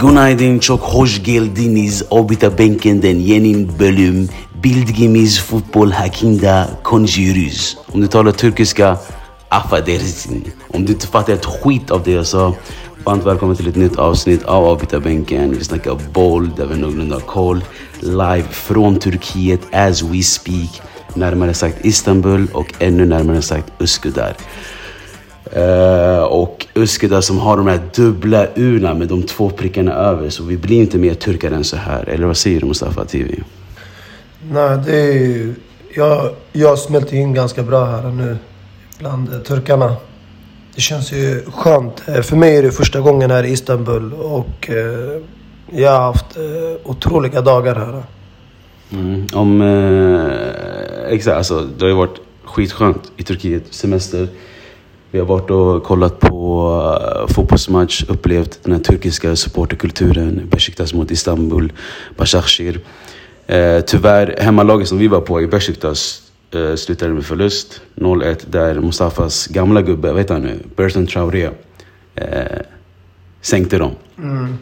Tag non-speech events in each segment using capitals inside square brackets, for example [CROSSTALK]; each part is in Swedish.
Günaydın çok hoş geldiniz Obita bänkenden yeni bölüm Bildiğimiz futbol hakkında konuşuyoruz. Om du talar turkiska, affedersin. Om du inte fattar ett skit av det jag sa, varmt välkommen till ett nytt avsnitt av Avbytarbänken. Vi snackar boll, där vi någorlunda har koll. Live från Turkiet as we speak. Närmare sagt Istanbul och ännu närmare sagt Üsküdar. Uh, eh, och Üsküdar som har de här dubbla urna med de två prickarna över. Så vi blir inte mer turkar än så här. Eller vad säger du Mustafa TV? Nej, det är ju... Jag, jag smälter in ganska bra här nu bland turkarna. Det känns ju skönt. Eh, för mig är det första gången här i Istanbul och eh, jag har haft eh, otroliga dagar här. Mm. Om, eh, exakt, alltså, det har ju varit skitskönt i Turkiet, semester. Vi har varit och kollat på uh, fotbollsmatch, upplevt den här turkiska supporterkulturen. Besiktas mot Istanbul, Başakşehir. Eh, tyvärr, hemmalaget som vi var på i Besiktas eh, slutade med förlust. 0-1 där Mustafas gamla gubbe, vad heter han nu? Bertrand Traoré. Eh, sänkte dem. Mm.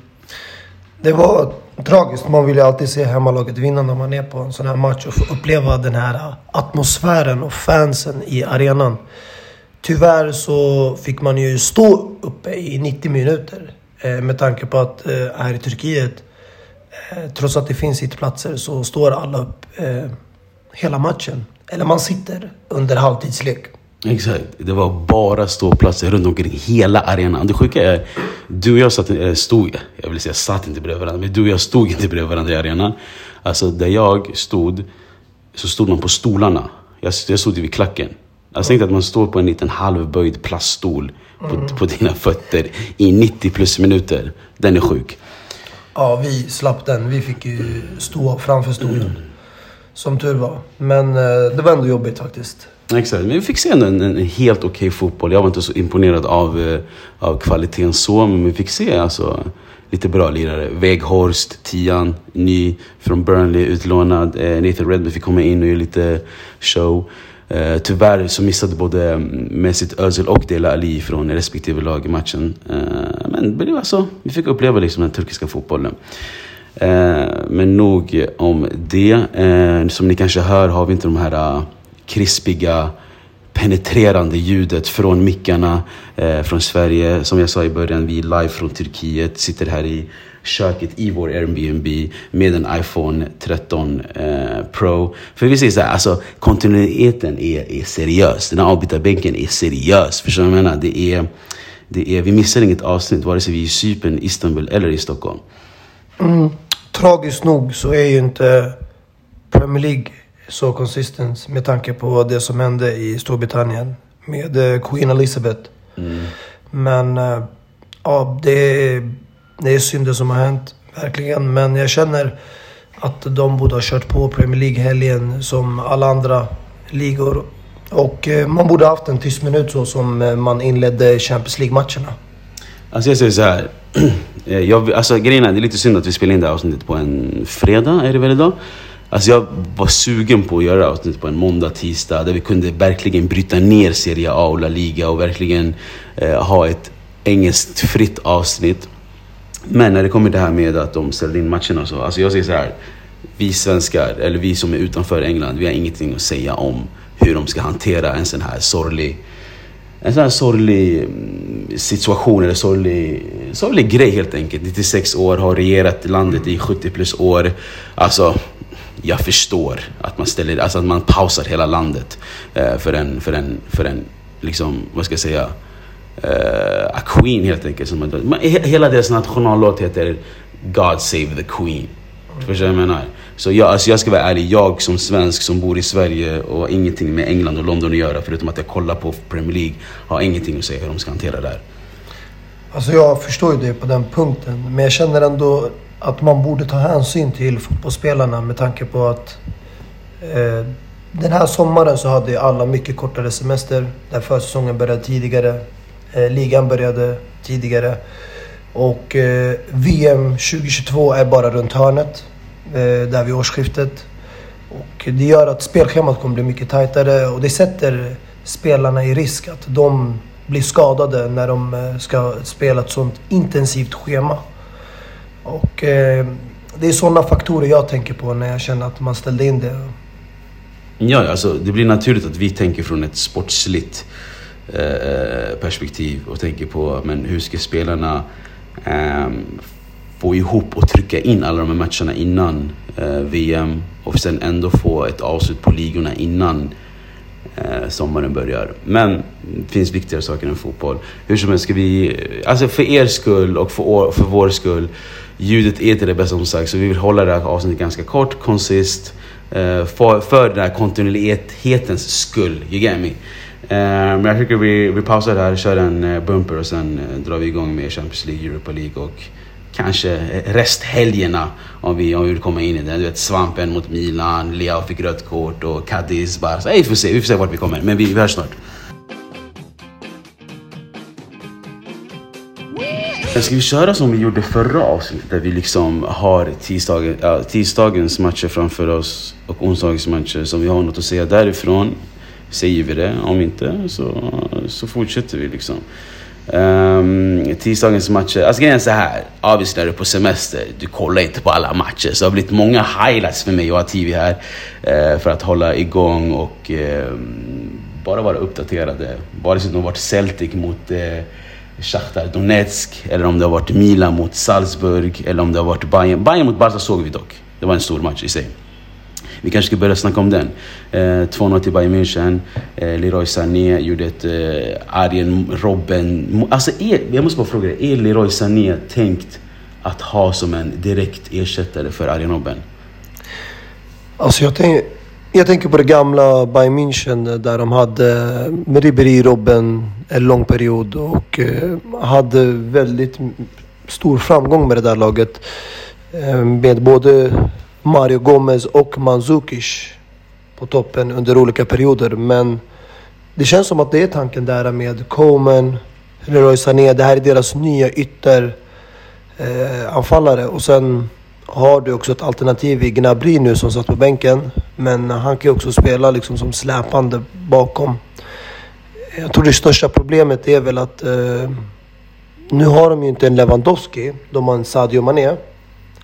Det var tragiskt. Man vill ju alltid se hemmalaget vinna när man är på en sån här match och få uppleva den här atmosfären och fansen i arenan. Tyvärr så fick man ju stå uppe i 90 minuter. Eh, med tanke på att eh, här i Turkiet, eh, trots att det finns sittplatser, så står alla upp eh, hela matchen. Eller man sitter under halvtidslek. Exakt. Det var bara ståplatser runt omkring hela arenan. Det sjuka är, du och jag satt, äh, stod, jag vill säga satt inte bredvid varandra, men du och jag stod inte bredvid varandra i arenan. Alltså där jag stod, så stod man på stolarna. Jag, jag stod vid klacken. Jag tänkte att man står på en liten halvböjd plaststol på, på dina fötter i 90 plus minuter. Den är sjuk. Ja, vi slapp den. Vi fick ju stå framför stolen. Som tur var. Men eh, det var ändå jobbigt faktiskt. Exakt, men vi fick se en, en helt okej fotboll. Jag var inte så imponerad av, eh, av kvaliteten så, men vi fick se alltså, lite bra lirare. Weghorst, tian, ny från Burnley, utlånad. Eh, Nathan Redmond fick komma in och göra lite show. Eh, tyvärr så missade både mm, Mesut Özil och Dela Ali från respektive lag i matchen. Eh, men det var så vi fick uppleva liksom den turkiska fotbollen. Eh, men nog om det. Eh, som ni kanske hör har vi inte de här eh, krispiga, penetrerande ljudet från mickarna eh, från Sverige. Som jag sa i början, vi är live från Turkiet, sitter här i köket i vår Airbnb med en iPhone 13 eh, Pro. För vi säger så här, alltså kontinuiteten är, är seriös. Den här avbytarbänken är seriös. Förstår du vad jag menar? Det är, det är, vi missar inget avsnitt, vare sig vi är i Cypern, Istanbul eller i Stockholm. Mm. Tragiskt nog så är ju inte Premier League så konsistent med tanke på det som hände i Storbritannien med eh, Queen Elizabeth. Men eh, ja, det är, det är synd det som har hänt, verkligen. Men jag känner att de borde ha kört på Premier League-helgen som alla andra ligor. Och eh, man borde ha haft en tyst minut så som man inledde Champions League-matcherna. Alltså jag säger så här. [CLEARS THROAT] Eh, jag, alltså grejen är, det är lite synd att vi spelar in det här avsnittet på en fredag, är det väl idag? Alltså jag var sugen på att göra avsnittet på en måndag, tisdag där vi kunde verkligen bryta ner Serie A och La Liga och verkligen eh, ha ett engelskt fritt avsnitt. Men när det kommer det här med att de ställde in matcherna och så. Alltså jag säger så här. Vi svenskar, eller vi som är utanför England, vi har ingenting att säga om hur de ska hantera en sån här sorglig en sån här sorglig mm, situation, eller sorglig, sorglig grej helt enkelt. 96 år, har regerat landet i 70 plus år. Alltså, jag förstår att man ställer, alltså att man pausar hela landet eh, för en, för en, för en, liksom, vad ska jag säga, uh, a queen helt enkelt. Som man, hela deras nationallåt heter God Save the Queen. Förstår du vad jag menar? Så jag, alltså jag ska vara ärlig, jag som svensk som bor i Sverige och har ingenting med England och London att göra förutom att jag kollar på Premier League, har ingenting att säga hur de ska hantera det här. Alltså jag förstår ju det på den punkten. Men jag känner ändå att man borde ta hänsyn till fotbollsspelarna med tanke på att eh, den här sommaren så hade alla mycket kortare semester. Där försäsongen började tidigare. Eh, ligan började tidigare. Och eh, VM 2022 är bara runt hörnet. Eh, där vid årsskiftet. Och det gör att spelschemat kommer bli mycket tajtare och det sätter spelarna i risk att de blir skadade när de eh, ska spela ett sånt intensivt schema. Och eh, det är sådana faktorer jag tänker på när jag känner att man ställde in det. Ja, alltså det blir naturligt att vi tänker från ett sportsligt eh, eh perspektiv och tänker på men hur ska spelarna eh, få ihop och trycka in alla de här matcherna innan eh, VM och sen ändå få ett avslut på ligorna innan eh, sommaren börjar. Men det finns viktigare saker än fotboll. Hur som helst ska vi, eh, alltså för er skull och för, för vår skull, ljudet är inte det bästa som sagt så vi vill hålla det här avsnittet ganska kort, koncist. Eh, för, för den här kontinuitetens skull, you get me? Eh, men jag tycker vi, vi pausar här, kör en eh, bumper och sen drar vi igång med Champions League, Europa League och kanske resthelgerna om vi, om vi vill komma in i det. Du vet Svampen mot Milan, Leao fick rött kort och Cadiz, Barca. Vi får se, vi får se vart vi kommer. Men vi, vi hörs snart. Ska vi köra som vi gjorde förra avsnittet där vi liksom har tisdagen, ja, tisdagens matcher framför oss och onsdagens matcher som vi har något att säga därifrån. Säger vi det, om inte så, så fortsätter vi liksom. Um, tisdagens matcher, alltså grejen är så här. Obviously när du är på semester, du kollar inte på alla matcher. Så det har blivit många highlights för mig och TV här. Uh, för att hålla igång och uh, bara vara uppdaterade. Vare sig liksom det har varit Celtic mot uh, Shakhtar Donetsk, eller om det har varit Milan mot Salzburg, eller om det har varit Bayern. Bayern mot Barca såg vi dock. Det var en stor match i sig. Vi kanske ska börja snacka om den. Eh, 2-0 till Bayern München. Eh, Leroy Sané gjorde ett eh, Arjen Robben... Alltså, är, jag måste bara fråga dig. Är Leroy Sané tänkt att ha som en direkt ersättare för Arjen Robben? Alltså jag, tänk, jag tänker på det gamla Bayern München där de hade eh, Ribéry Robben en lång period och eh, hade väldigt stor framgång med det där laget. Eh, med både Mario Gomez och Mandzukic på toppen under olika perioder. Men det känns som att det är tanken där med Coman, Leroy Sané. Det här är deras nya ytteranfallare. Eh, och sen har du också ett alternativ i Gnabry nu som satt på bänken. Men han kan ju också spela liksom som släpande bakom. Jag tror det största problemet är väl att eh, nu har de ju inte en Lewandowski. De har en Sadio Mané.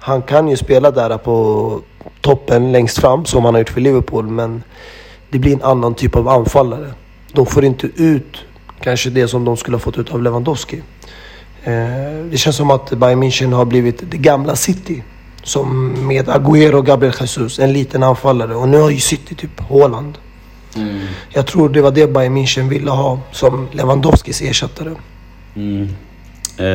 Han kan ju spela där på toppen längst fram som han har gjort för Liverpool. Men det blir en annan typ av anfallare. De får inte ut kanske det som de skulle ha fått ut av Lewandowski. Eh, det känns som att Bayern München har blivit det gamla City. Som med Agüero och Gabriel Jesus, en liten anfallare. Och nu har ju City typ Haaland. Mm. Jag tror det var det Bayern München ville ha som Lewandowskis ersättare. Mm. Uh,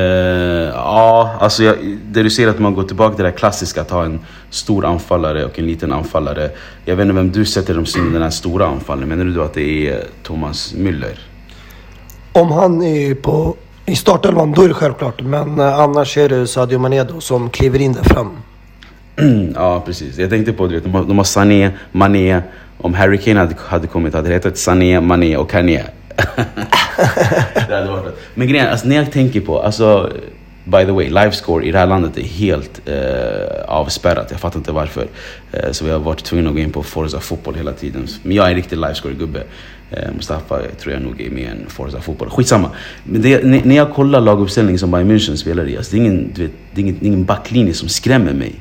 ja, alltså jag, det du ser att man går tillbaka till det klassiska att ha en stor anfallare och en liten anfallare. Jag vet inte vem du sätter dem som den här stora anfallaren. Menar du då att det är Thomas Müller? Om han är på, i startelvan då är det självklart. Men uh, annars är det Sadio Mané då, som kliver in där fram. [CLEARS THROAT] ja, precis. Jag tänkte på, du vet, de har, de har Sané, Mané. Om Harry Kane hade, hade kommit hade det hetat Sané, Mané och Kanye. [LAUGHS] det hade varit Men grejen alltså, när jag tänker på, alltså By the way, livescore i det här landet är helt eh, avspärrat. Jag fattar inte varför. Eh, så vi har varit tvungna att gå in på Forza fotboll hela tiden. Men jag är en riktig livescore-gubbe. Eh, Mustafa tror jag nog är med i en Forza fotboll. Skitsamma. Men det, när jag kollar laguppställningen som Bayern München spelar i. Alltså, det, är ingen, vet, det, är ingen, det är ingen backlinje som skrämmer mig.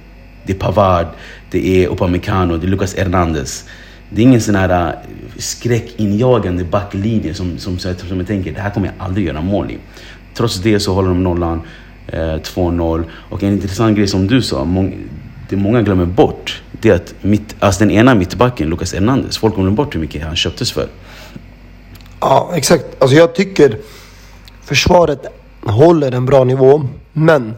Det är Pavard, det är Upamecano, det är Lucas Hernandez. Det är ingen sån här äh, skräckinjagande backlinje som, som, som, som jag tänker, det här kommer jag aldrig göra mål i. Trots det så håller de nollan, eh, 2-0. Och en intressant grej som du sa, mång, det många glömmer bort, det är att mitt, alltså den ena mittbacken, Lucas Hernandez, folk glömmer bort hur mycket han köptes för. Ja, exakt. Alltså jag tycker försvaret håller en bra nivå, men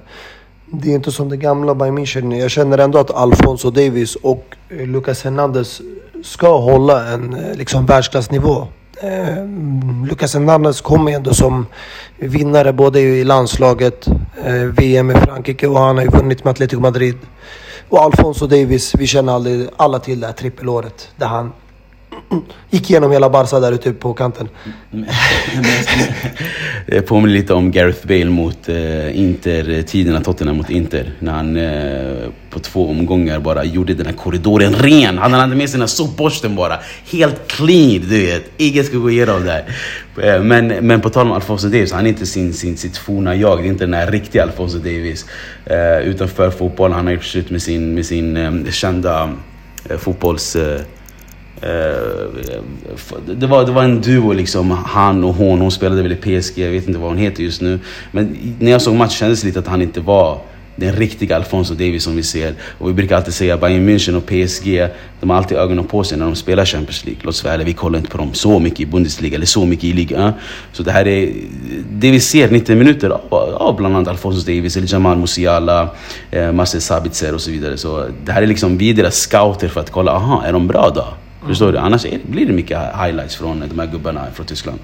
det är inte som det gamla Bayern München. Jag känner ändå att Alfonso Davis och eh, Lucas Hernandez ska hålla en eh, liksom, världsklassnivå. Eh, Lucas Hernandez kommer ändå som vinnare både i landslaget, eh, VM i Frankrike och han har ju vunnit med Atletico Madrid. Och Alfonso Davis, vi känner aldrig alla till det här trippelåret där han gick igenom hela Barca där ute på kanten. [LAUGHS] Det påminner lite om Gareth Bale mot eh, Inter, tiderna Tottenham mot Inter. När han eh, på två omgångar bara gjorde den här korridoren ren. Han hade med sig den här sopborsten bara. Helt clean, du vet. Ingen ska gå igenom där. Eh, men, men på tal om Alfonso Davis, han är inte sin, sin, sitt forna jag. Det är inte den här riktiga Alfonso Davis. Eh, utanför fotboll, han har gjort slut med sin, med sin eh, kända eh, fotbolls... Eh, Eh, det, var, det var en duo liksom, han och hon. Hon spelade väl i PSG, jag vet inte vad hon heter just nu. Men när jag såg matchen kändes det lite att han inte var den riktiga Alfonso Davis som vi ser. Och vi brukar alltid säga Bayern München och PSG, de har alltid ögonen på sig när de spelar Champions League. Låt oss vara ärliga, vi kollar inte på dem så mycket i Bundesliga eller så mycket i ligan. Så det här är det vi ser 90 minuter av, av bland annat Alfonso Davis, eller Jamal Musiala, eh, Marcel Sabitzer och så vidare. Så det här är liksom, vi är deras scouter för att kolla, aha, är de bra då? Förstår du? Annars är, blir det mycket highlights från de här gubbarna från Tyskland.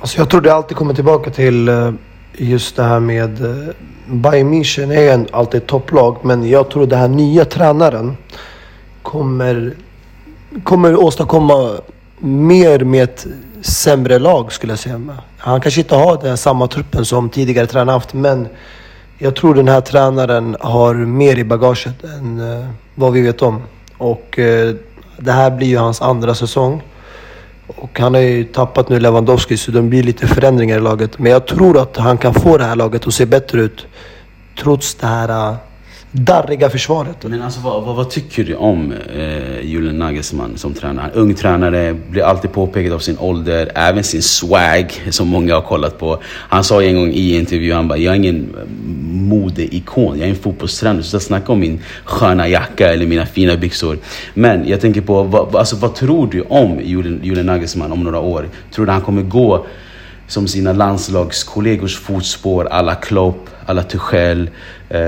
Alltså jag tror det alltid kommer tillbaka till eh, just det här med eh, Bayern München är en, alltid ett topplag. Men jag tror den här nya tränaren kommer, kommer åstadkomma mer med ett sämre lag skulle jag säga. Han kanske inte har den samma truppen som tidigare tränare haft. Men jag tror den här tränaren har mer i bagaget än eh, vad vi vet om. Och det här blir ju hans andra säsong. Och han har ju tappat nu Lewandowski så det blir lite förändringar i laget. Men jag tror att han kan få det här laget att se bättre ut. Trots det här äh, darriga försvaret. Men alltså vad, vad, vad tycker du om eh, Julian Nagelsmann som tränare? Ung tränare, blir alltid påpekad av sin ålder, även sin swag som många har kollat på. Han sa en gång i intervju, han bara, jag är ingen eh, modeikon, jag är en fotbollstränare. Så snacka om min sköna jacka eller mina fina byxor. Men jag tänker på, vad, alltså, vad tror du om Julian, Julian Nagelsmann om några år? Tror du han kommer gå som sina landslagskollegors fotspår, alla Klopp, alla Tuchel. Eh,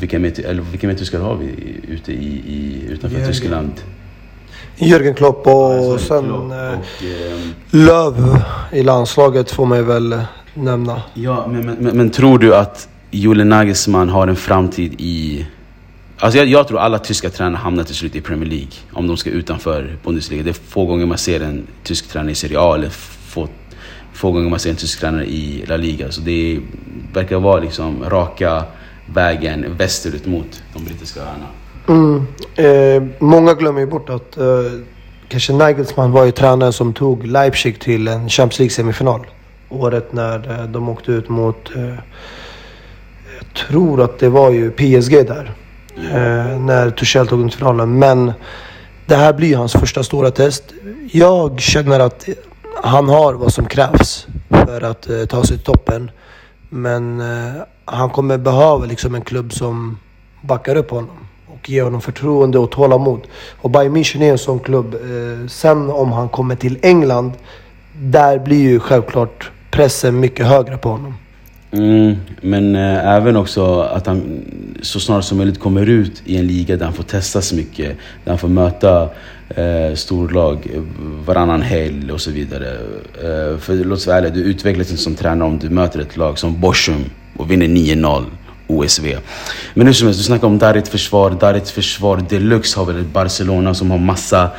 vilka, mer, eller vilka mer tyskar har vi ute i, i, utanför Jörgen. Tyskland? Jörgen Klopp och alltså, sen Klopp eh, och, eh, Löv i landslaget får man väl eh, nämna. Ja, men, men, men, men tror du att Julian Nagelsmann har en framtid i Alltså jag, jag, tror alla tyska tränare hamnar till slut i Premier League. Om de ska utanför Bundesliga. Det är få gånger man ser en tysk tränare i Serie A eller få få gånger man ser en tysk tränare i La Liga. Så det verkar vara liksom raka vägen västerut mot de brittiska öarna. Mm. Eh, många glömmer ju bort att eh, kanske Nagelsmann var ju tränaren som tog Leipzig till en Champions League-semifinal. Året när eh, de åkte ut mot, eh, jag tror att det var ju PSG där. Mm. när Tuchel tog dem till finalen. Men det här blir hans första stora test. Jag känner att han har vad som krävs för att uh, ta sig till toppen. Men uh, han kommer behöva liksom en klubb som backar upp honom och ger honom förtroende och tålamod. Och Bayern München är en sån klubb. Uh, sen om han kommer till England, där blir ju självklart pressen mycket högre på honom. Mm, men eh, även också att han så snart som möjligt kommer ut i en liga där han får testa så mycket. Där han får möta eh, storlag varannan helg och så vidare. Eh, för låt oss vara ärliga, du utvecklas inte som tränare om du möter ett lag som Borsum och vinner 9-0. OSV. Men hur som helst, du snackar om Darit försvar. Darit försvar deluxe har väl Barcelona som har massa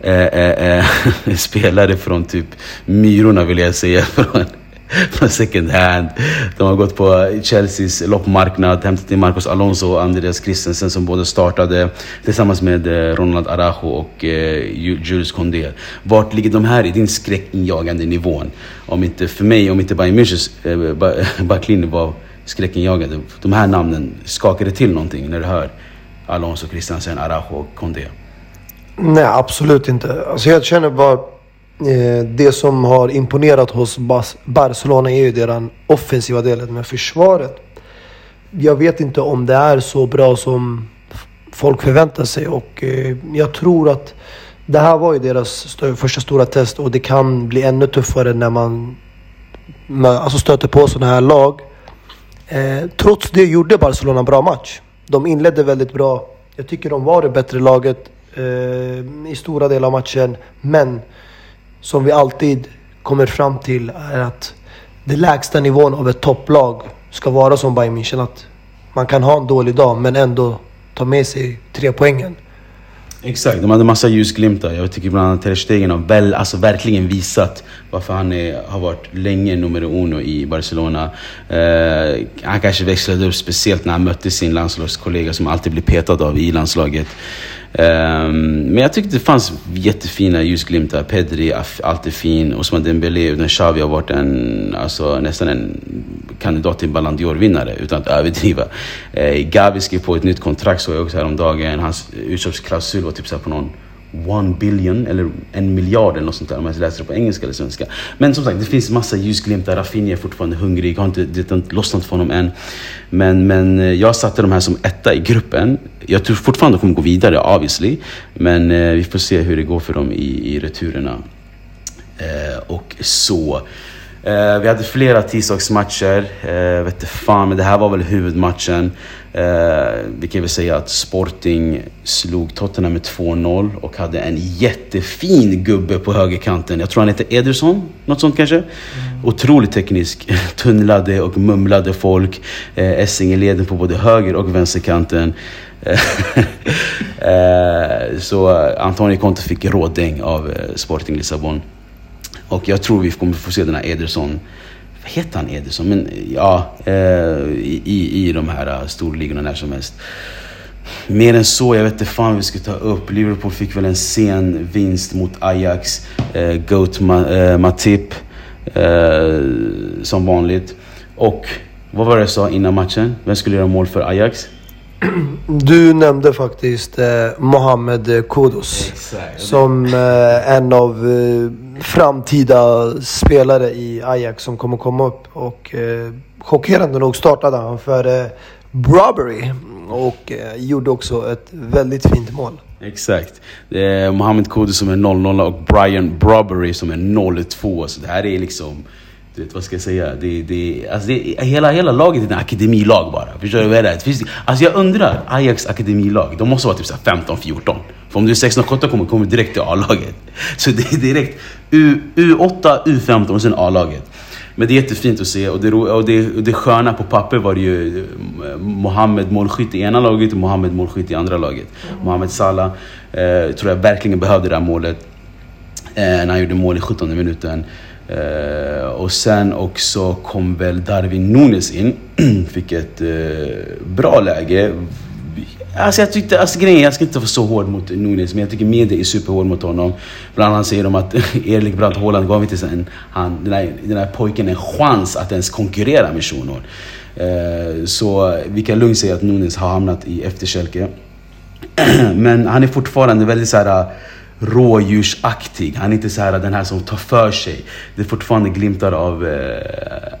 eh, eh, eh [LAUGHS] spelare från typ Myrorna vill jag säga. [LAUGHS] Från, [LAUGHS] från second hand. De har gått på Chelseas loppmarknad, hämtat in Marcos Alonso och Andreas Christensen som båda startade tillsammans med eh, Ronald Arajo och eh, Jules Condé. Vart ligger de här i din skräckinjagande nivån? Om inte för mig, om inte Bayern Münchens eh, backlinje [LAUGHS] var skräckinjagande. De här namnen, skakar det till någonting när du hör Alonso, Christensen, Arajo och Condé? Nej, absolut inte. Alltså jag känner bara Eh, det som har imponerat hos Barcelona är ju deras offensiva delen med försvaret. Jag vet inte om det är så bra som folk förväntar sig och eh, jag tror att det här var ju deras första stora test och det kan bli ännu tuffare när man alltså stöter på sådana här lag. Eh, trots det gjorde Barcelona en bra match. De inledde väldigt bra. Jag tycker de var det bättre laget i stora delar av matchen. Men som vi alltid kommer fram till är att den lägsta nivån av ett topplag ska vara som Bayern München. Att man kan ha en dålig dag men ändå ta med sig tre poängen. Exakt, de hade massa ljusglimtar. Jag tycker bland annat Ter Stegen har väl, alltså verkligen visat varför han är, har varit länge nummer uno i Barcelona. Eh, han kanske växlade upp speciellt när han mötte sin landslagskollega som alltid blir petad av i landslaget. Um, men jag tyckte det fanns jättefina ljusglimtar. Pedri, alltid fin. Osman Dembélé, utan Xavi har varit en, alltså, nästan en kandidat till Ballon d'Or-vinnare utan att överdriva. Uh, Gavi skrev på ett nytt kontrakt såg jag också häromdagen. Hans utköpsklausul var typ så på någon one billion eller en miljard eller något sånt där om jag läser det på engelska eller svenska. Men som sagt, det finns massa ljusglimtar. Rafinha är fortfarande hungrig, har inte, det har inte lossnat för honom än. Men, men eh, jag satte de här som etta i gruppen. Jag tror fortfarande de kommer gå vidare obviously. Men eh, vi får se hur det går för dem i, i returerna. Eh, och så. Eh, vi hade flera tisdagsmatcher. Eh, vet fan, men det här var väl huvudmatchen. Eh, vi kan väl säga att Sporting slog Tottenham med 2-0 och hade en jättefin gubbe på högerkanten. Jag tror han heter Ederson, något sånt kanske. Mm. Otroligt teknisk. [LAUGHS] Tunnlade och mumlade folk. Eh, Essing i leden på både höger och vänsterkanten. [LAUGHS] eh, så Antonio Conte fick rådäng av Sporting Lissabon. Och jag tror vi kommer få se den här Ederson vad heter han Ederson? Men ja, eh, i, i de här uh, storligorna när som helst. Mer än så, jag vet inte fan vi ska ta upp. Liverpool fick väl en sen vinst mot Ajax. Eh, Goat Ma, eh, Matip. Eh, som vanligt. Och vad var det jag sa innan matchen? Vem skulle göra mål för Ajax? [CLEARS THROAT] Du nämnde faktiskt eh, Mohamed Kudus. Exakt. Som eh, en av eh, framtida spelare i Ajax som kommer komma upp. Och eh, chockerande nog startade han för eh, Brobbery. Och eh, gjorde också ett väldigt fint mål. Exakt. Det är Mohamed Kudus som är 0-0 och Brian Brobbery som är 0-2. Så det här är liksom du vet, vad ska jag säga? Det, det, alltså det, hela, hela laget är en akademilag bara. Förstår du vad jag menar? Alltså jag undrar, Ajax akademilag, de måste vara typ 15-14. För om du är 16-17 kommer kommer direkt till A-laget. Så det är direkt U, U8, U15 och sen A-laget. Men det är jättefint att se och det, och det, och det sköna på papper var det ju eh, Mohammed målskytt i ena laget och Mohammed målskytt i andra laget. Mm. Mohammed Salah eh, tror jag verkligen behövde det här målet. Eh, när han gjorde mål i 17 minuten. Eh, och sen också kom väl Darwin Nunes in. [CLEARS THROAT] Fick ett eh, bra läge. Alltså jag tyckte, alltså grejen jag ska inte vara så hård mot Nunes, men jag tycker media är superhård mot honom. Bland annat säger de att [LAUGHS] Erik Brandt Haaland gav inte sen, han, den, här, den här pojken en chans att ens konkurrera med Shunon. Uh, eh, så vi kan lugnt säga att Nunes har hamnat i efterkälke. [CLEARS THROAT] men han är fortfarande väldigt så här eh, rådjursaktig. Han är inte så här eh, den här som tar för sig. Det är fortfarande glimtar av eh,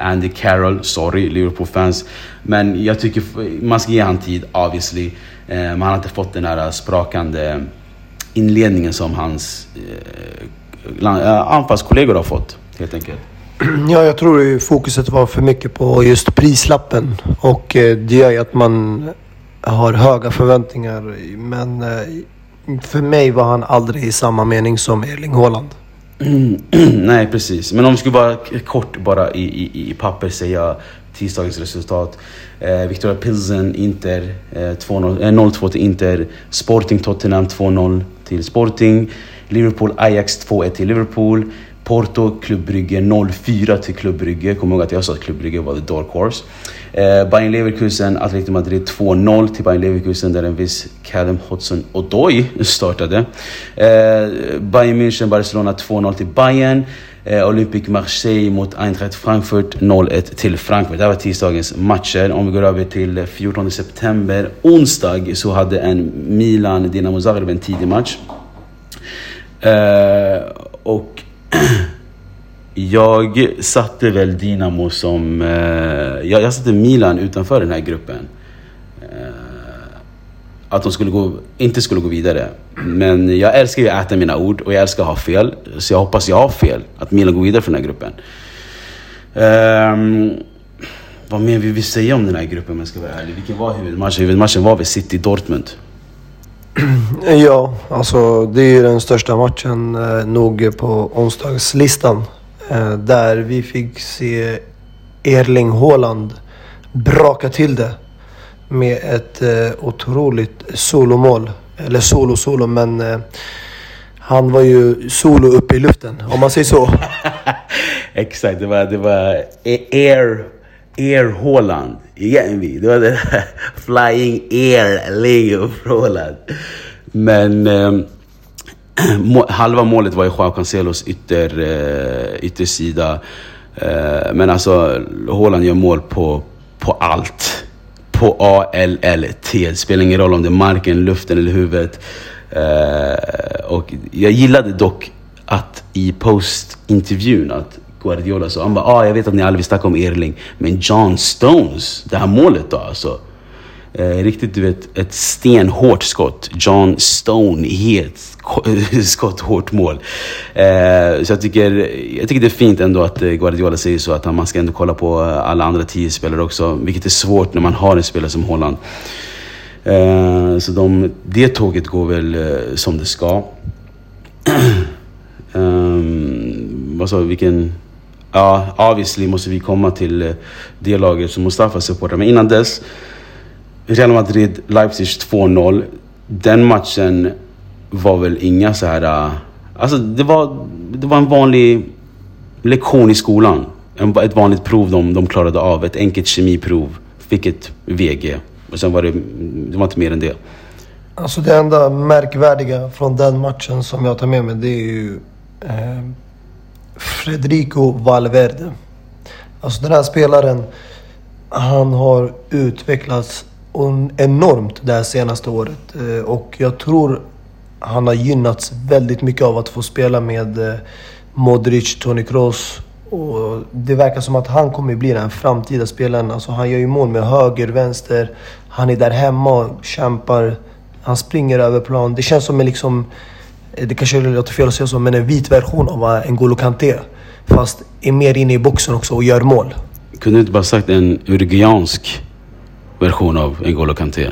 Andy Carroll. Sorry Liverpool-fans. Men jag tycker man ska ge han tid obviously. Eh, men han har inte fått den här sprakande inledningen som hans eh, eh, anfallskollegor har fått. Helt enkelt. [CLEARS THROAT] Ja, jag tror fokuset var för mycket på just prislappen. Och det gör ju att man har höga förväntningar. Men för mig var han aldrig i samma mening som Erling Haaland. [CLEARS THROAT] Nej, precis. Men om vi skulle bara kort bara i, i, i papper säga tisdagens resultat. Eh, Victoria Pilsen, Inter, eh, 0-2 eh, till Inter. Sporting Tottenham 2-0 till Sporting. Liverpool Ajax 2-1 till Liverpool. Porto, Club Brygge 0-4 till Club Brygge. Kom ihåg att jag sa att Club Brygge var the dark horse. Eh, Bayern Leverkusen, Atletico Madrid 2-0 till Bayern Leverkusen där en viss Callum Hudson-Odoi startade. Eh, Bayern München, Barcelona 2-0 till Bayern. Eh, Olympique Marseille mot Eintracht Frankfurt 0-1 till Frankfurt. Det här var tisdagens matcher. Om vi går över till 14 september, onsdag, så hade en Milan-Dinamo Zagreb en tidig match. Eh, och [CLEARS THROAT] jag satte väl Dinamo som... Eh, jag, jag satte Milan utanför den här gruppen. Eh, att de skulle gå, inte skulle gå vidare. Men jag älskar ju att äta mina ord och jag älskar att ha fel. Så jag hoppas jag har fel. Att Milan går vidare från den här gruppen. Um, vad mer vill vi säga om den här gruppen om jag ska vara ärlig? Vilken var huvudmatchen? Huvudmatchen var väl City-Dortmund? [CLEARS THROAT] Ja, alltså det är ju den största matchen eh, nog på onsdagslistan. Eh, där vi fick se Erling Haaland braka till det med ett eh, otroligt solomål. Eller solo, solo, men eh, han var ju solo uppe i luften, om man säger så. [LAUGHS] Exakt, det var, det var e-, Air, Air Holland. Igen. Det var det där [LAUGHS] Flying Air Leo Holland. Men eh, [CLEARS THROAT] må, halva målet var ju Joao Cancelos ytter, eh, yttersida. Eh, men alltså, Holland gör mål på, på allt. På A, L, L, T. Det spelar ingen roll om det är marken, luften eller huvudet. Eh, och jag gillade dock att i postintervjun att Guardiola sa, han bara ah, jag vet att ni aldrig vill snacka om Erling, men John Stones, det här målet då alltså. Eh, riktigt du vet, ett stenhårt skott. John Stone, helt [LAUGHS] skott, hårt mål. Eh, så jag tycker, jag tycker det är fint ändå att eh, Guardiola säger så, att man ska ändå kolla på alla andra tio spelare också. Vilket är svårt när man har en spelare som Holland. Eh, så de, det tåget går väl eh, som det ska. um, [CLEARS THROAT] vad sa vi, vilken... Ja, obviously måste vi komma till eh, det laget som Mustafa supportar. Men innan dess, Real Madrid, Leipzig 2-0. Den matchen var väl inga så här... Eh, alltså det var, det var en vanlig lektion i skolan. ett vanligt prov de, de klarade av. Ett enkelt kemiprov. Fick ett VG. Och sen var det, det var inte mer än det. Alltså det enda märkvärdiga från den matchen som jag tar med mig det är ju eh, Fredrico Valverde. Alltså den här spelaren, han har utvecklats enormt det här senaste året. Eh, och jag tror han har gynnats väldigt mycket av att få spela med eh, Modric, Toni Kroos och det verkar som att han kommer bli den framtida spelaren. Alltså han gör ju mål med höger, vänster. Han är där hemma och kämpar. Han springer över plan. Det känns som en liksom... Det kanske låter fel att säga så, men en vit version av N'Golo Kanté. Fast är mer inne i boxen också och gör mål. Kunde du inte bara sagt en uruguayansk version av N'Golo Kanté?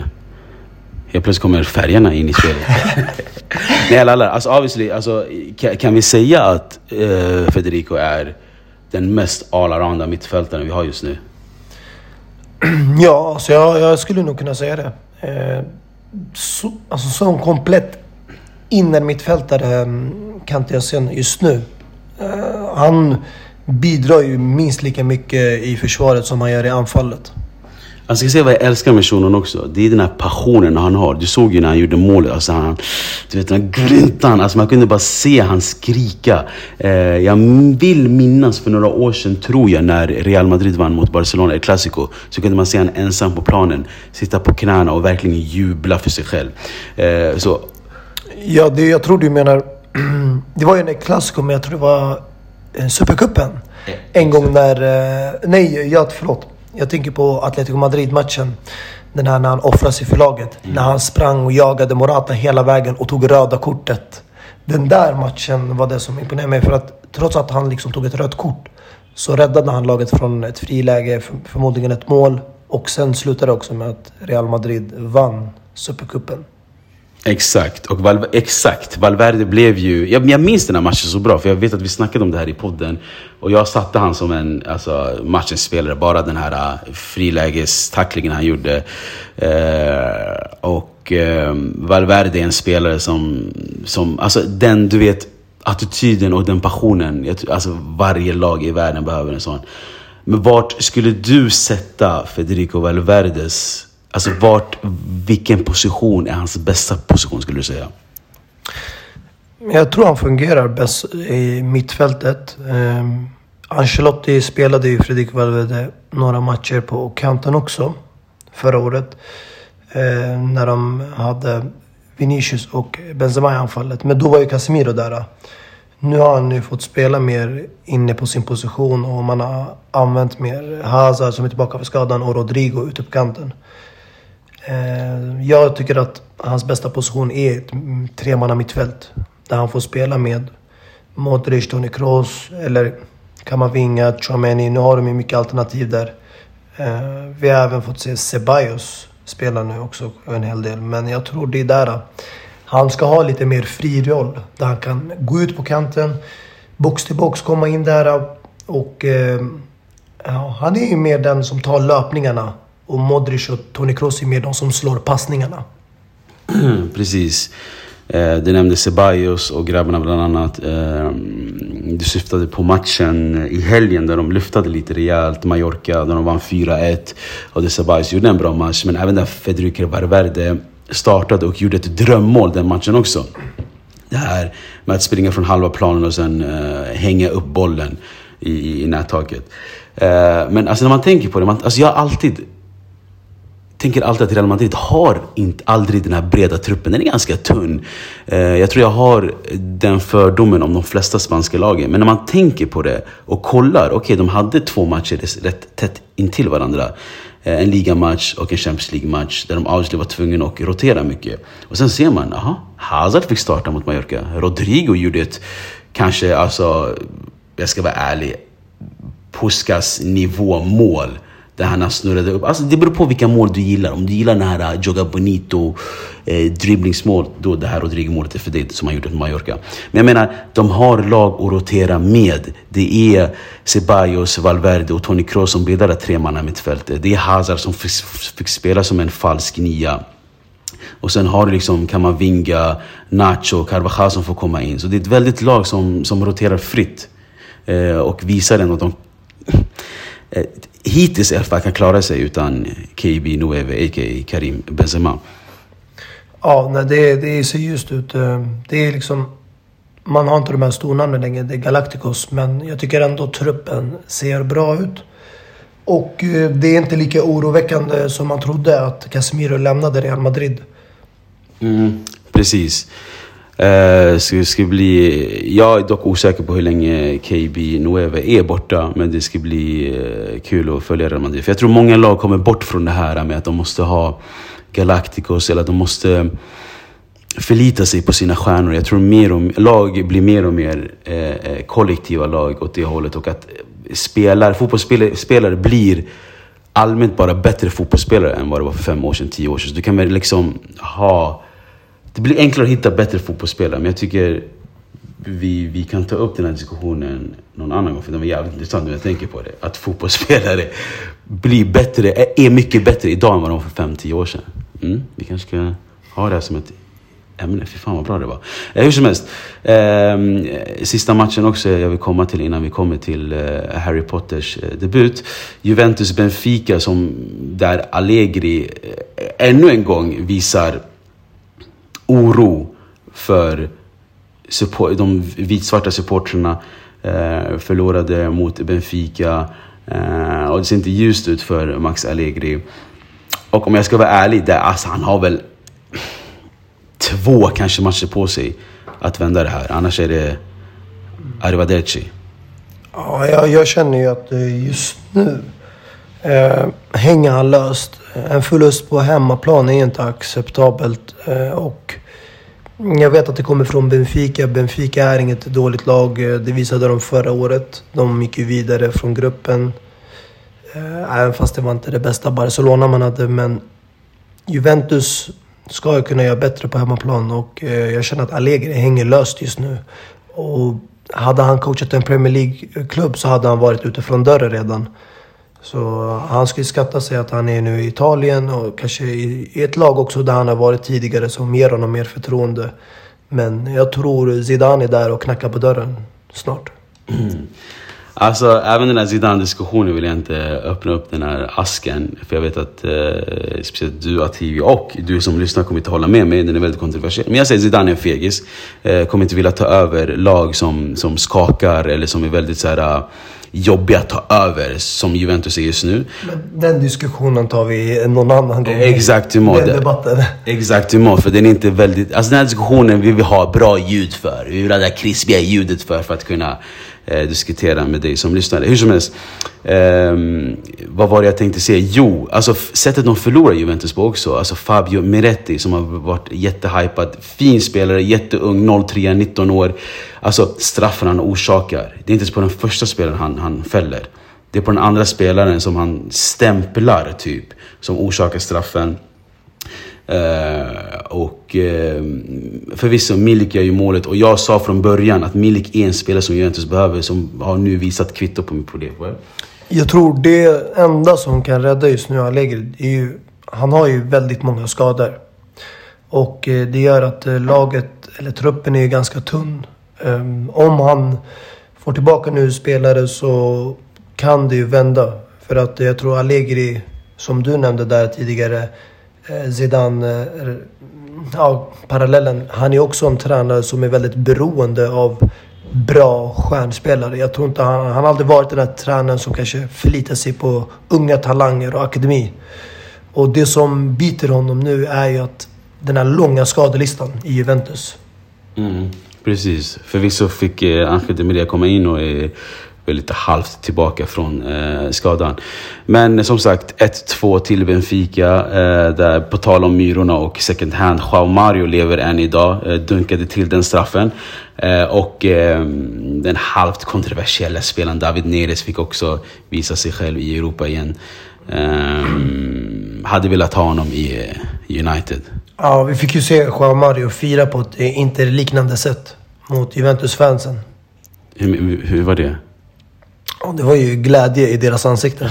Helt plötsligt kommer färgerna in i spelet. [LAUGHS] Nej, alla. Alltså obviously, alltså, kan, kan vi säga att uh, Federico är den mest all-arounda mittfältaren vi har just nu? [CLEARS THROAT] Ja, alltså jag, jag skulle nog kunna säga det. Eh, så, alltså som komplett innermittfältare mm, kan inte jag se just nu. Eh, han bidrar ju minst lika mycket i försvaret som han gör i anfallet. Alltså, jag ska säga vad jag älskar med shunon också. Det är den här passionen han har. Du såg ju när han gjorde målet. Alltså han, du vet den här gryntan. Alltså man kunde bara se han skrika. Eh, jag vill minnas för några år sedan, tror jag, när Real Madrid vann mot Barcelona i Clasico. Så kunde man se han ensam på planen. Sitta på knäna och verkligen jubla för sig själv. Eh, så. Ja, det, jag tror du menar... [CLEARS THROAT] det var ju en Clasico, men jag tror det var Supercupen. En gång när... Eh, nej, ja, förlåt. Jag tänker på Atletico Madrid-matchen. Den här när han offrade sig för laget. Mm. När han sprang och jagade Morata hela vägen och tog röda kortet. Den där matchen var det som imponerade mig. För att trots att han liksom tog ett rött kort så räddade han laget från ett friläge, förmodligen ett mål. Och sen slutade det också med att Real Madrid vann Supercupen. Exakt, och Val exakt. Valverde blev ju... Jag, jag minns den här matchen så bra, för jag vet att vi snackade om det här i podden. Och jag satte han som en alltså, matchens spelare, bara den här äh, uh, frilägestacklingen han gjorde. Uh, och uh, Valverde är en spelare som, som... Alltså den, du vet, attityden och den passionen. Alltså varje lag i världen behöver en sån. Men vart skulle du sätta Federico Valverdes Alltså vart, vilken position är hans bästa position skulle du säga? Jag tror han fungerar bäst i mittfältet. Um, Ancelotti spelade ju Fredrik Valverde några matcher på kanten också. Förra året. Uh, när de hade Vinicius och Benzema i anfallet. Men då var ju Casemiro där. Nu har han ju fått spela mer inne på sin position och man har använt mer Hazard som är tillbaka för skadan och Rodrigo ute på kanten. Eh, jag tycker att hans bästa position är ett tremanna mittfält. Där han får spela med Modric, Toni Kroos eller Kamavinga, Chouameni. Nu har de ju mycket alternativ där. Eh, vi har även fått se Ceballos spela nu också en hel del. Men jag tror det är där eh, han ska ha lite mer fri roll. Där han kan gå ut på kanten, box till box, komma in där och... Ja, han är ju mer den som tar löpningarna och Modric och Toni Kroos är mer de som slår passningarna. [CLEARS THROAT] Precis. Eh, du nämnde Ceballos och grabbarna bland annat. Eh, du syftade på matchen i helgen där de lyftade lite rejält. Mallorca, där de vann 4-1. Och det Ceballos gjorde en bra match. Men även där Federico Valverde startade och gjorde ett drömmål den matchen också. Det här med att springa från halva planen och sen eh, hänga upp bollen i, i, nättaket. Eh, men alltså när man tänker på det, man, alltså jag har alltid tänker alltid att Real Madrid har inte, aldrig den här breda truppen. Den är ganska tunn. Eh, jag tror jag har den fördomen om de flesta spanska lagen. Men när man tänker på det och kollar. Okej, okay, de hade två matcher rätt tätt intill varandra. Eh, en ligamatch och en Champions League-match där de obviously var tvungna att rotera mycket. Och sen ser man, aha, Hazard fick starta mot Mallorca. Rodrigo gjorde ett, kanske alltså, jag ska vara ärlig, Puskas nivåmål där han snurrade upp. Alltså det beror på vilka mål du gillar. Om du gillar den här eh, Joga Bonito eh, dribblingsmål, då det här Rodrigo-målet är för dig som han gjorde mot Mallorca. Men jag menar, de har lag att rotera med. Det är Ceballos, Valverde och Toni Kroos som bildar det tremanna mittfältet. Det är Hazard som fick, fick spela som en falsk nia. Och sen har du liksom Kamavinga, Nacho, Carvajal som får komma in. Så det är ett väldigt lag som, som roterar fritt. Eh, och visar ändå att de hittills i alla fall kan klara sig utan KB Nueve, a.k.a. Karim Benzema. Ja, nej, det, det ser ljust ut. Eh, det är liksom... Man har inte de här stornamnen längre. Det är Galacticos. Men jag tycker ändå truppen ser bra ut. Och eh, det är inte lika oroväckande som man trodde att Casemiro lämnade Real Madrid. Mm, precis. Uh, ska, ska bli, jag är dock osäker på hur länge KB Nueve är borta. Men det ska bli uh, kul att följa Real Madrid. För jag tror många lag kommer bort från det här med att de måste ha Galacticos. Eller att de måste förlita sig på sina stjärnor. Jag tror mer och, lag blir mer och mer uh, kollektiva lag åt det hållet. Och att spelare, fotbollsspelare blir allmänt bara bättre fotbollsspelare än vad det var för fem år sedan, tio år sedan. Så du kan väl liksom ha det blir enklare att hitta bättre fotbollsspelare, men jag tycker vi, vi kan ta upp den här diskussionen någon annan gång, för den var jävligt intressant när jag tänker på det. Att fotbollsspelare blir bättre, är mycket bättre idag än vad de var för 5-10 år sedan. Mm, vi kanske ska ha det här som ett ämne. Fy fan vad bra det var. Eh, hur som helst. Eh, sista matchen också jag vill komma till innan vi kommer till eh, Harry Potters eh, debut. Juventus-Benfica som där Allegri eh, ännu en gång visar oro för support, de vitsvarta supportrarna. Eh, förlorade mot Benfica. Eh, och det ser inte ljust ut för Max Allegri. Och om jag ska vara ärlig, det, alltså, han har väl två kanske matcher på sig att vända det här. Annars är det arrivederci. Ja, jag, jag känner ju att eh, just nu eh, hänger han löst. Eh, en förlust på hemmaplan är inte acceptabelt. Eh, och jag vet att det kommer från Benfica. Benfica är inget dåligt lag. Eh, det visade de förra året. De gick ju vidare från gruppen. Även fast det var inte det bästa Barcelona man hade. Men Juventus ska kunna göra bättre på hemmaplan. Och jag känner att Allegri hänger löst just nu. Och hade han coachat en Premier League-klubb så hade han varit ute från dörren redan. Så han ska ju skatta sig att han är nu i Italien och kanske i, ett lag också där han har varit tidigare som ger honom mer förtroende. Men jag tror Zidane är där och knackar på dörren snart. Mm. [CLEARS THROAT] Alltså, även den här Zidane-diskussionen vill jag inte öppna upp den här asken. För jag vet att eh, speciellt du, Ativi och du som lyssnar kommer inte hålla med mig. Den är väldigt kontroversiell. Men jag säger Zidane är en fegis. Eh, kommer inte vilja ta över lag som, som skakar eller som är väldigt så här, jobbiga att ta över som Juventus är just nu. Men den diskussionen tar vi någon annan gång. Exakt, Den debatten. Exakt, för den är inte väldigt... Alltså den här diskussionen vill vi ha bra ljud för. Vi vill ha det här krispiga ljudet för, för att kunna eh, diskutera med dig som lyssnar. Hur som helst. Eh, vad var det jag tänkte säga? Jo, alltså sättet de förlorar Juventus på också. Alltså Fabio Miretti som har varit jättehypad. Fin spelare, jätteung, 03, 19 år. Alltså straffen han orsakar. Det är inte ens på den första spelaren han, han fäller. Det är på den andra spelaren som han stämplar typ. Som orsakar straffen. Uh, och uh, förvisso, Milik gör ju målet. Och jag sa från början att Milik är en spelare som Juventus behöver. Som har nu visat kvitto på mitt problem. Jag tror det enda som kan rädda just nu Allegri, är ju... Han har ju väldigt många skador. Och eh, det gör att laget, eller truppen är ganska tunn. Um, om han får tillbaka nu spelare så kan det ju vända. För att jag tror Allegri, som du nämnde där tidigare, Eh, Zidane, eh, ja, parallellen. Han är också en tränare som är väldigt beroende av bra stjärnspelare. Jag tror inte han, han har aldrig varit den där tränaren som kanske förlitar sig på unga talanger och akademi. Och det som biter honom nu är ju att den här långa skadelistan i Juventus. Mm, precis. Förvisso fick eh, Angel de Maria komma in och eh, väl lite halvt tillbaka från eh, skadan. Men som sagt, 1-2 till Benfica. Eh, där på tal om Myrorna och second hand. Joao Mario lever än idag. Eh, dunkade till den straffen. Eh, och eh, den halvt kontroversiella spelaren David Neres fick också visa sig själv i Europa igen. Um, hade velat ha honom i uh, United. Ja, vi fick ju se Joao Mario fira på ett inte liknande sätt mot Juventus-fansen. Hur, hur var det? Ja, det var ju glädje i deras ansikten.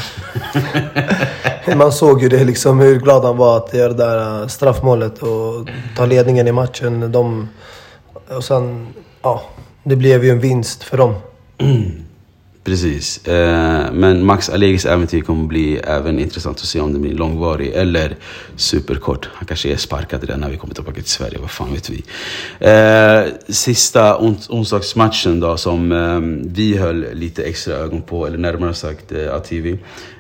[LAUGHS] Man såg ju det liksom hur glad han var att göra det där äh, straffmålet och ta ledningen i matchen. De, och sen, ja, det blev ju en vinst för dem. [CLEARS THROAT] Precis. Eh, men Max Allegis äventyr kommer bli även intressant att se om det blir långvarig eller superkort. Han kanske är sparkad redan när vi kommer tillbaka till Sverige, vad fan vet vi. Eh, sista ons onsdagsmatchen då som eh, vi höll lite extra ögon på, eller närmare sagt eh, ATV.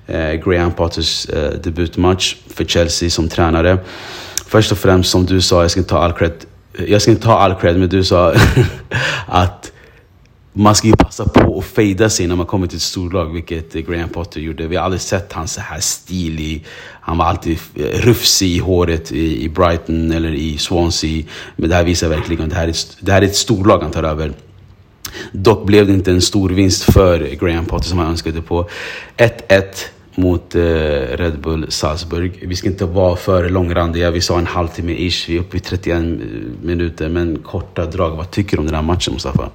Eh, Graham Potters eh, debutmatch för Chelsea som tränare. Först och främst som du sa, jag ska inte ta all cred, jag ska inte ta all cred men du sa [LAUGHS] att man ska ju passa på att fejda sig när man kommer till ett storlag, vilket eh, Graham Potter gjorde. Vi har aldrig sett han så här stilig. Han var alltid eh, rufsig i håret i, Brighton eller i Swansea. Men det här visar verkligen att det här är, det här är ett storlag han tar över. Dock blev det inte en stor vinst för Graham Potter som han önskade på. 1-1 mot eh, Red Bull Salzburg. Vi ska inte vara för långrandiga. Vi sa en halvtimme ish. Vi är uppe i 31 minuter. Men korta drag. Vad tycker du om den här matchen Mustafa?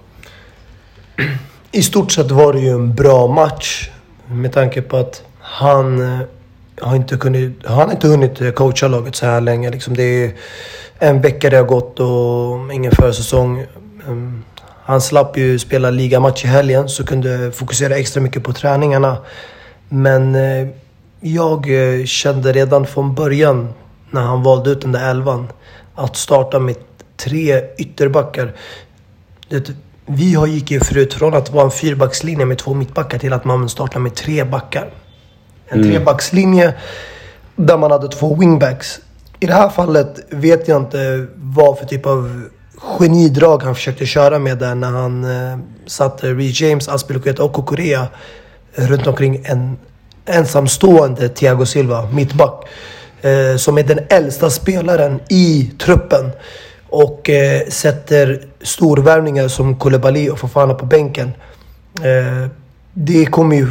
I stort sett var det ju en bra match. Med tanke på att han eh, har inte, kunnat, han har inte hunnit eh, coacha laget så här länge. Liksom det är en vecka det har gått och ingen försäsong. Ehm, han slapp ju spela ligamatch i helgen så kunde fokusera extra mycket på träningarna. Men eh, jag kände redan från början när han valde ut den där elvan att starta med tre ytterbackar. Vi har gick ju förut från att vara en fyrbackslinje med två mittbackar till att man startar med tre backar. En mm. trebackslinje där man hade två wingbacks. I det här fallet vet jag inte vad för typ av genidrag han försökte köra med där när han eh, satte Reece James, Aspilicueta och Kokorea runt omkring en ensamstående Thiago Silva, mittback. Eh, som är den äldsta spelaren i truppen och eh, sätter storvärvningar som Koulibaly och Fofana på bänken. Eh, det kommer ju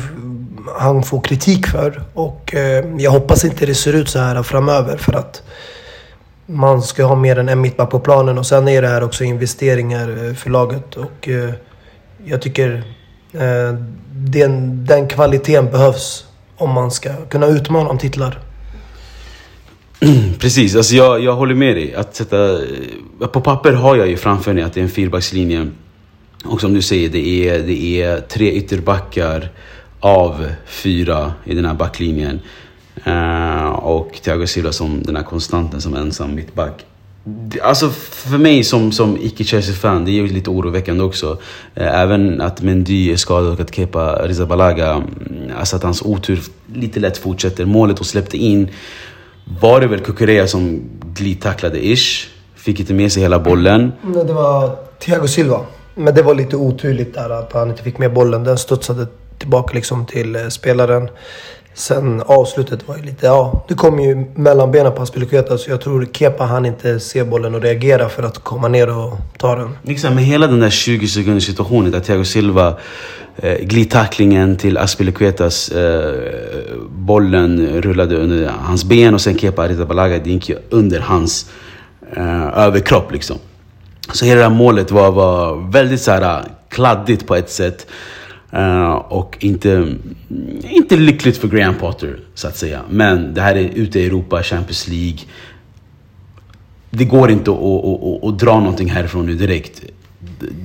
han få kritik för och eh, jag hoppas inte det ser ut så här framöver för att man ska ha mer än en mittback på planen och sen är det här också investeringar eh, för laget och eh, jag tycker eh, den, den kvaliteten behövs om man ska kunna utmana om titlar. [CLEARS THROAT] Precis, alltså jag, jag håller med dig. Att sätta, eh, på papper har jag ju framför mig att det är en fyrbackslinje. Och som du säger, det är, det är tre ytterbackar av fyra i den här backlinjen. Uh, och Thiago Silva som den här konstanten som ensam mittback. Alltså för mig som, som icke-Chelsea-fan, det är ju lite oroväckande också. Eh, även att Mendy är skadad och att Kepa Rizabalaga, mm, alltså att hans otur lite lätt fortsätter. Målet hon släppte in var det väl Kukureya som glidtacklade ish. Fick inte med sig hela bollen. Nej, det var Thiago Silva. Men det var lite oturligt där att han inte fick med bollen. Den studsade tillbaka liksom till eh, spelaren. Sen avslutet var ju lite, ja, det kom ju mellan benen på Aspilicueta så jag tror Kepa han inte se bollen och reagera för att komma ner och ta den. Liksom med hela den där 20 sekunders situationen där Thiago Silva eh, glidtacklingen till Aspilicuetas eh, bollen rullade under hans ben och sen Kepa Arrizabalaga det gick ju under hans eh, överkropp liksom. Så hela det här målet var, var väldigt så här, kladdigt på ett sätt. Uh, och inte, inte lyckligt för Graham Potter, så att säga. Men det här är ute i Europa, Champions League. det går inte att, att, att, att dra någonting härifrån nu direkt.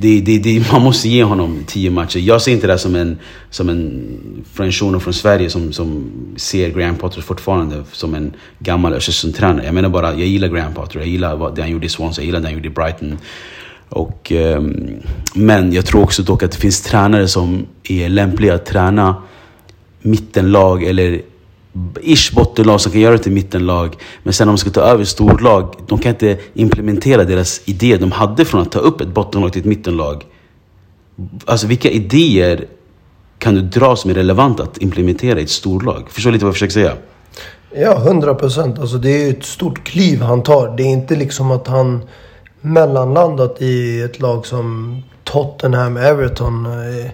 Det, det, det, man måste ge honom tio matcher. Jag ser inte det som en, som en från från Sverige som, som ser Graham Potter fortfarande som en gammal Östersundstränare. Jag menar bara, jag gillar Graham Potter. Jag gillar vad, det han gjorde i Swansea, jag gillar det han gjorde i Brighton. Och, eh, men jag tror också dock att det finns tränare som är lämpliga att träna mittenlag eller ish bottenlag som kan göra det till mittenlag. Men sen om de ska ta över storlag, de kan inte implementera deras idé de hade från att ta upp ett bottenlag till ett mittenlag. Alltså vilka idéer kan du dra som är relevanta att implementera i ett storlag? Förstår du lite vad jag försöker säga? Ja, hundra procent. Alltså det är ju ett stort kliv han tar. Det är inte liksom att han mellanlandat i ett lag som Tottenham, Everton. Eh,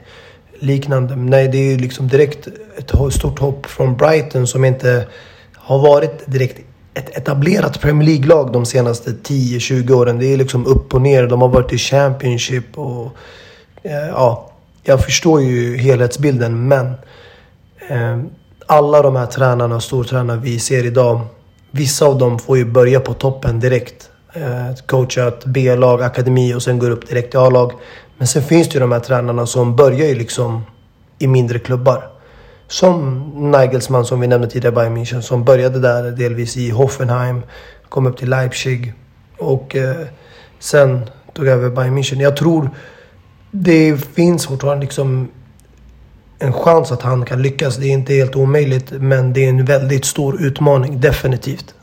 liknande. Nej, det är ju liksom direkt ett stort hopp från Brighton som inte har varit direkt ett etablerat Premier League-lag de senaste 10-20 åren. Det är liksom upp och ner. De har varit i Championship och... Eh, ja, jag förstår ju helhetsbilden men... Eh, alla de här tränarna och stortränarna vi ser idag. Vissa av dem får ju börja på toppen direkt. Eh, coachat B-lag, akademi och sen går upp direkt till A-lag. Men sen finns det ju de här tränarna som börjar ju liksom i mindre klubbar. Som Nagelsmann som vi nämnde tidigare, Bayern München, som började där delvis i Hoffenheim, kom upp till Leipzig och eh, sen tog över Bayern München. Jag tror det finns fortfarande liksom en chans att han kan lyckas. Det är inte helt omöjligt, men det är en väldigt stor utmaning, definitivt.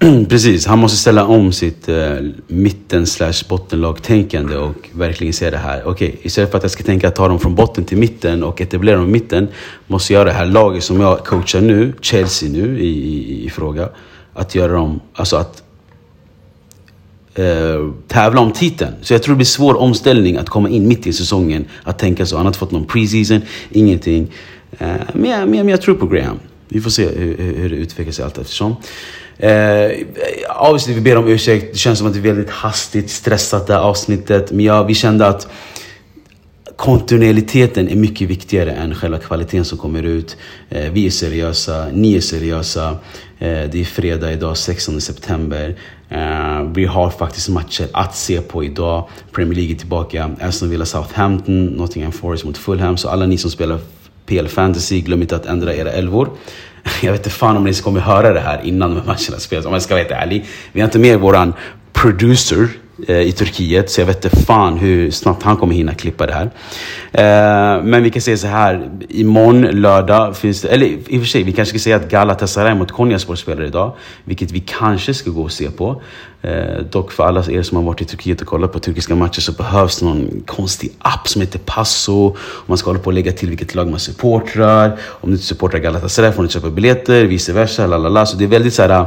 [CLEARS THROAT] Precis, han måste ställa om sitt eh, mitten slash bottenlag-tänkande och verkligen se det här. Okej, okay, istället för att jag ska tänka att ta dem från botten till mitten och etablera dem i mitten, måste jag göra det här laget som jag coachar nu, Chelsea nu i, i, i fråga, att göra dem, alltså att eh, tävla om titeln. Så jag tror det blir svår omställning att komma in mitt i säsongen, att tänka så. Han har inte fått någon preseason, ingenting. Eh, men, jag, men jag tror på Graham. Vi får se hur, hur det utvecklar sig allt eftersom. Eh, obviously, vi ber om ursäkt. Det känns som att det är väldigt hastigt, stressat det här avsnittet. Men ja, vi kände att kontinuiteten är mycket viktigare än själva kvaliteten som kommer ut. Eh, vi är seriösa, ni är seriösa. Eh, det är fredag idag, 16 september. Eh, vi har faktiskt matcher att se på idag. Premier League är tillbaka. Aston Villa Southampton, Nottingham Forest mot Fulham. Så alla ni som spelar PL Fantasy, glöm inte att ändra era elvor. [LAUGHS] Jag vet inte fan om ni kommer höra det här innan de matcherna spelas. Om jag ska vara helt ärlig. Vi har inte med våran producer Eh, i Turkiet. Så jag vet inte fan hur snabbt han kommer hinna klippa det här. Eh, men vi kan säga så här. Imorgon lördag finns det, eller i och för sig, vi kanske ska säga att Galatasaray mot Konyaspor spelar idag. Vilket vi kanske ska gå och se på. Eh, dock för alla er som har varit i Turkiet och kollat på turkiska matcher så behövs det någon konstig app som heter Passo. Man ska hålla på och lägga till vilket lag man supportrar. Om du inte supportrar Galatasaray får du inte köpa biljetter, vice versa. Lalala. Så det är väldigt så här, eh,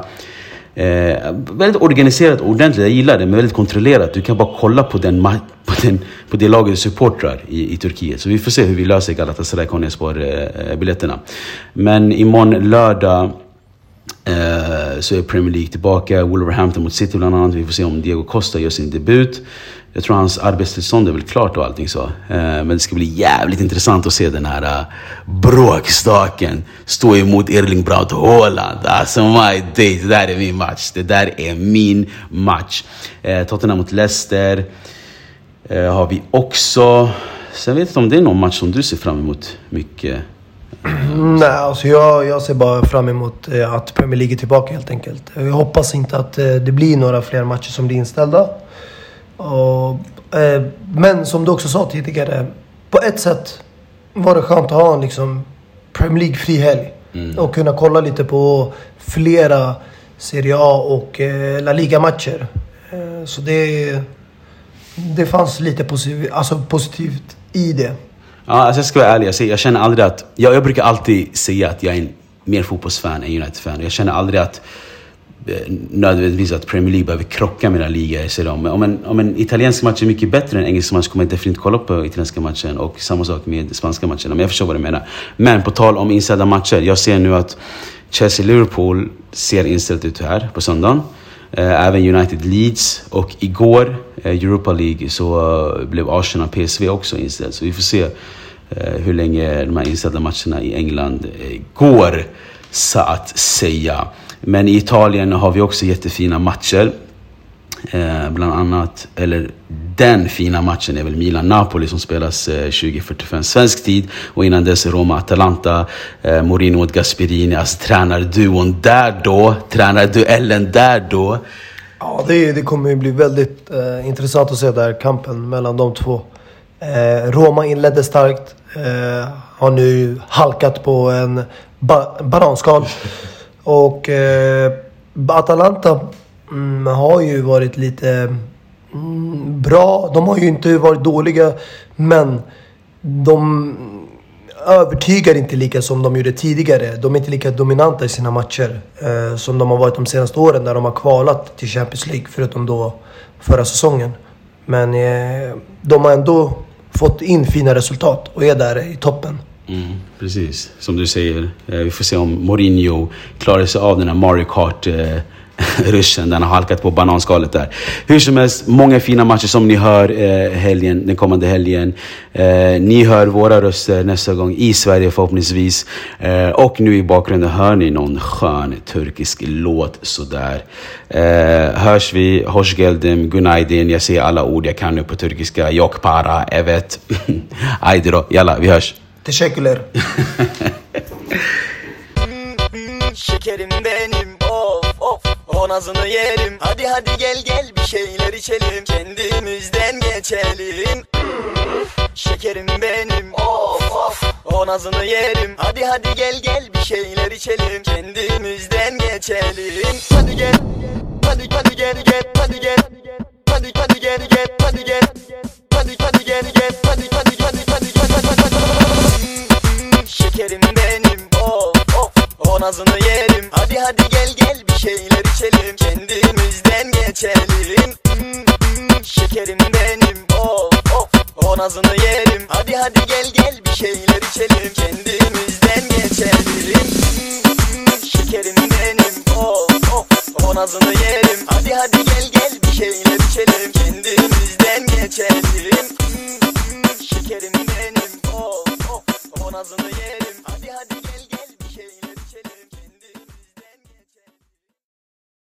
Eh, väldigt organiserat och ordentligt, jag gillar det, men väldigt kontrollerat. Du kan bara kolla på, den, [LAUGHS] på, den, på det laget supportrar i, i Turkiet. Så vi får se hur vi löser Galatasaray Konyaspor-biljetterna. Eh, eh men imorgon lördag Eh, så är Premier League tillbaka. Wolverhampton mot City bland annat. Vi får se om Diego Costa gör sin debut. Jag tror hans arbetstillstånd är väl klart och allting så. Eh, men det ska bli jävligt intressant att se den här uh, bråkstaken stå emot Erling Braut Haaland. Alltså my day, det där är min match. Det där är min match. Uh, Tottenham mot Leicester uh, har vi också. Sen vet jag inte om det är någon match som du ser fram emot mycket. [CLEARS THROAT] Nej, alltså jag, jag ser bara fram emot att Premier League är tillbaka helt enkelt. Jag hoppas inte att det blir några fler matcher som blir inställda. Och, eh, men som du också sa tidigare, på ett sätt var det skönt att ha en liksom Premier League-fri helg. Mm. Och kunna kolla lite på flera Serie A och eh, La Liga-matcher. Eh, så det, det fanns lite positiv, alltså positivt i det. Ja, alltså jag ska vara ärlig. Jag, säger, jag känner aldrig att... Jag, jag brukar alltid säga att jag är en mer fotbollsfan än United-fan. Jag känner aldrig att eh, nödvändigtvis att Premier League behöver krocka med La ligor. Så om, om, en, om en italiensk match är mycket bättre än en engelsk match kommer jag definitivt kolla på italienska matchen. Och samma sak med spanska matchen. Men jag förstår vad du menar. Men på tal om inställda matcher. Jag ser nu att Chelsea-Liverpool ser inställt ut här på söndagen. Eh, även United Leeds och igår, Eh, Europa League, så eh, blev Arsenal PSV också inställt. Så vi får se eh, hur länge de här inställda matcherna i England går, så att säga. Men i Italien har vi också jättefina matcher. eh, bland annat. Eller den fina matchen är väl Milan-Napoli som spelas eh, 2045 svensk tid. Och innan dess Roma-Atalanta, eh, Mourinho och Gasperini. Alltså tränarduon där då, tränarduellen där då. Ja, det, det kommer ju bli väldigt eh, intressant att se där kampen mellan de två. Eh, Roma inledde starkt. Eh, har nu halkat på en ba bananskal. Och eh, Atalanta mm, har ju varit lite mm, bra. De har ju inte varit dåliga. Men de övertygar inte lika som de gjorde tidigare. De är inte lika dominanta i sina matcher eh, som de har varit de senaste åren när de har kvalat till Champions League. Förutom då förra säsongen. Men eh, de har ändå fått in fina resultat och är där i toppen. Mm, precis, som du säger. Eh, vi får se om Mourinho klarar sig av den här Mario Kart eh, [LAUGHS] ruschen. Den har halkat på bananskalet där. Hur som helst, många fina matcher som ni hör eh, helgen, den kommande helgen. Eh, ni hör våra röster nästa gång i Sverige förhoppningsvis. Eh, och nu i bakgrunden hör ni någon skön turkisk låt sådär. Eh, hörs vi, hoş geldin, günaydin. Jag säger alla ord jag kan nu på turkiska. Yok para, evet. Haydi [LAUGHS] då, jalla, vi hörs. Teşekkürler. [LAUGHS] Şekerim benim O nazını yerim Hadi hadi gel gel bir şeyler içelim Kendimizden geçelim Şekerim benim of of O yerim Hadi hadi gel gel bir şeyler içelim Kendimizden geçelim Hadi gel Hadi hadi gel gel Hadi gel Hadi hadi gel gel Hadi gel Hadi hadi gel gel Hadi hadi hadi hadi hadi hadi Şekerim benim of O nazını yerim. Hadi hadi gel gel bir şeyler içelim. Kendimizden geçelim. Şekerim benim. Of of O nazını yerim. Hadi hadi gel gel bir şeyler içelim. Kendimizden geçelim. Şekerim benim. Of of O nazını yerim. Hadi hadi gel gel bir şeyler içelim. Kendimizden geçelim. Şekerim benim. Of of O nazını yerim. Hadi hadi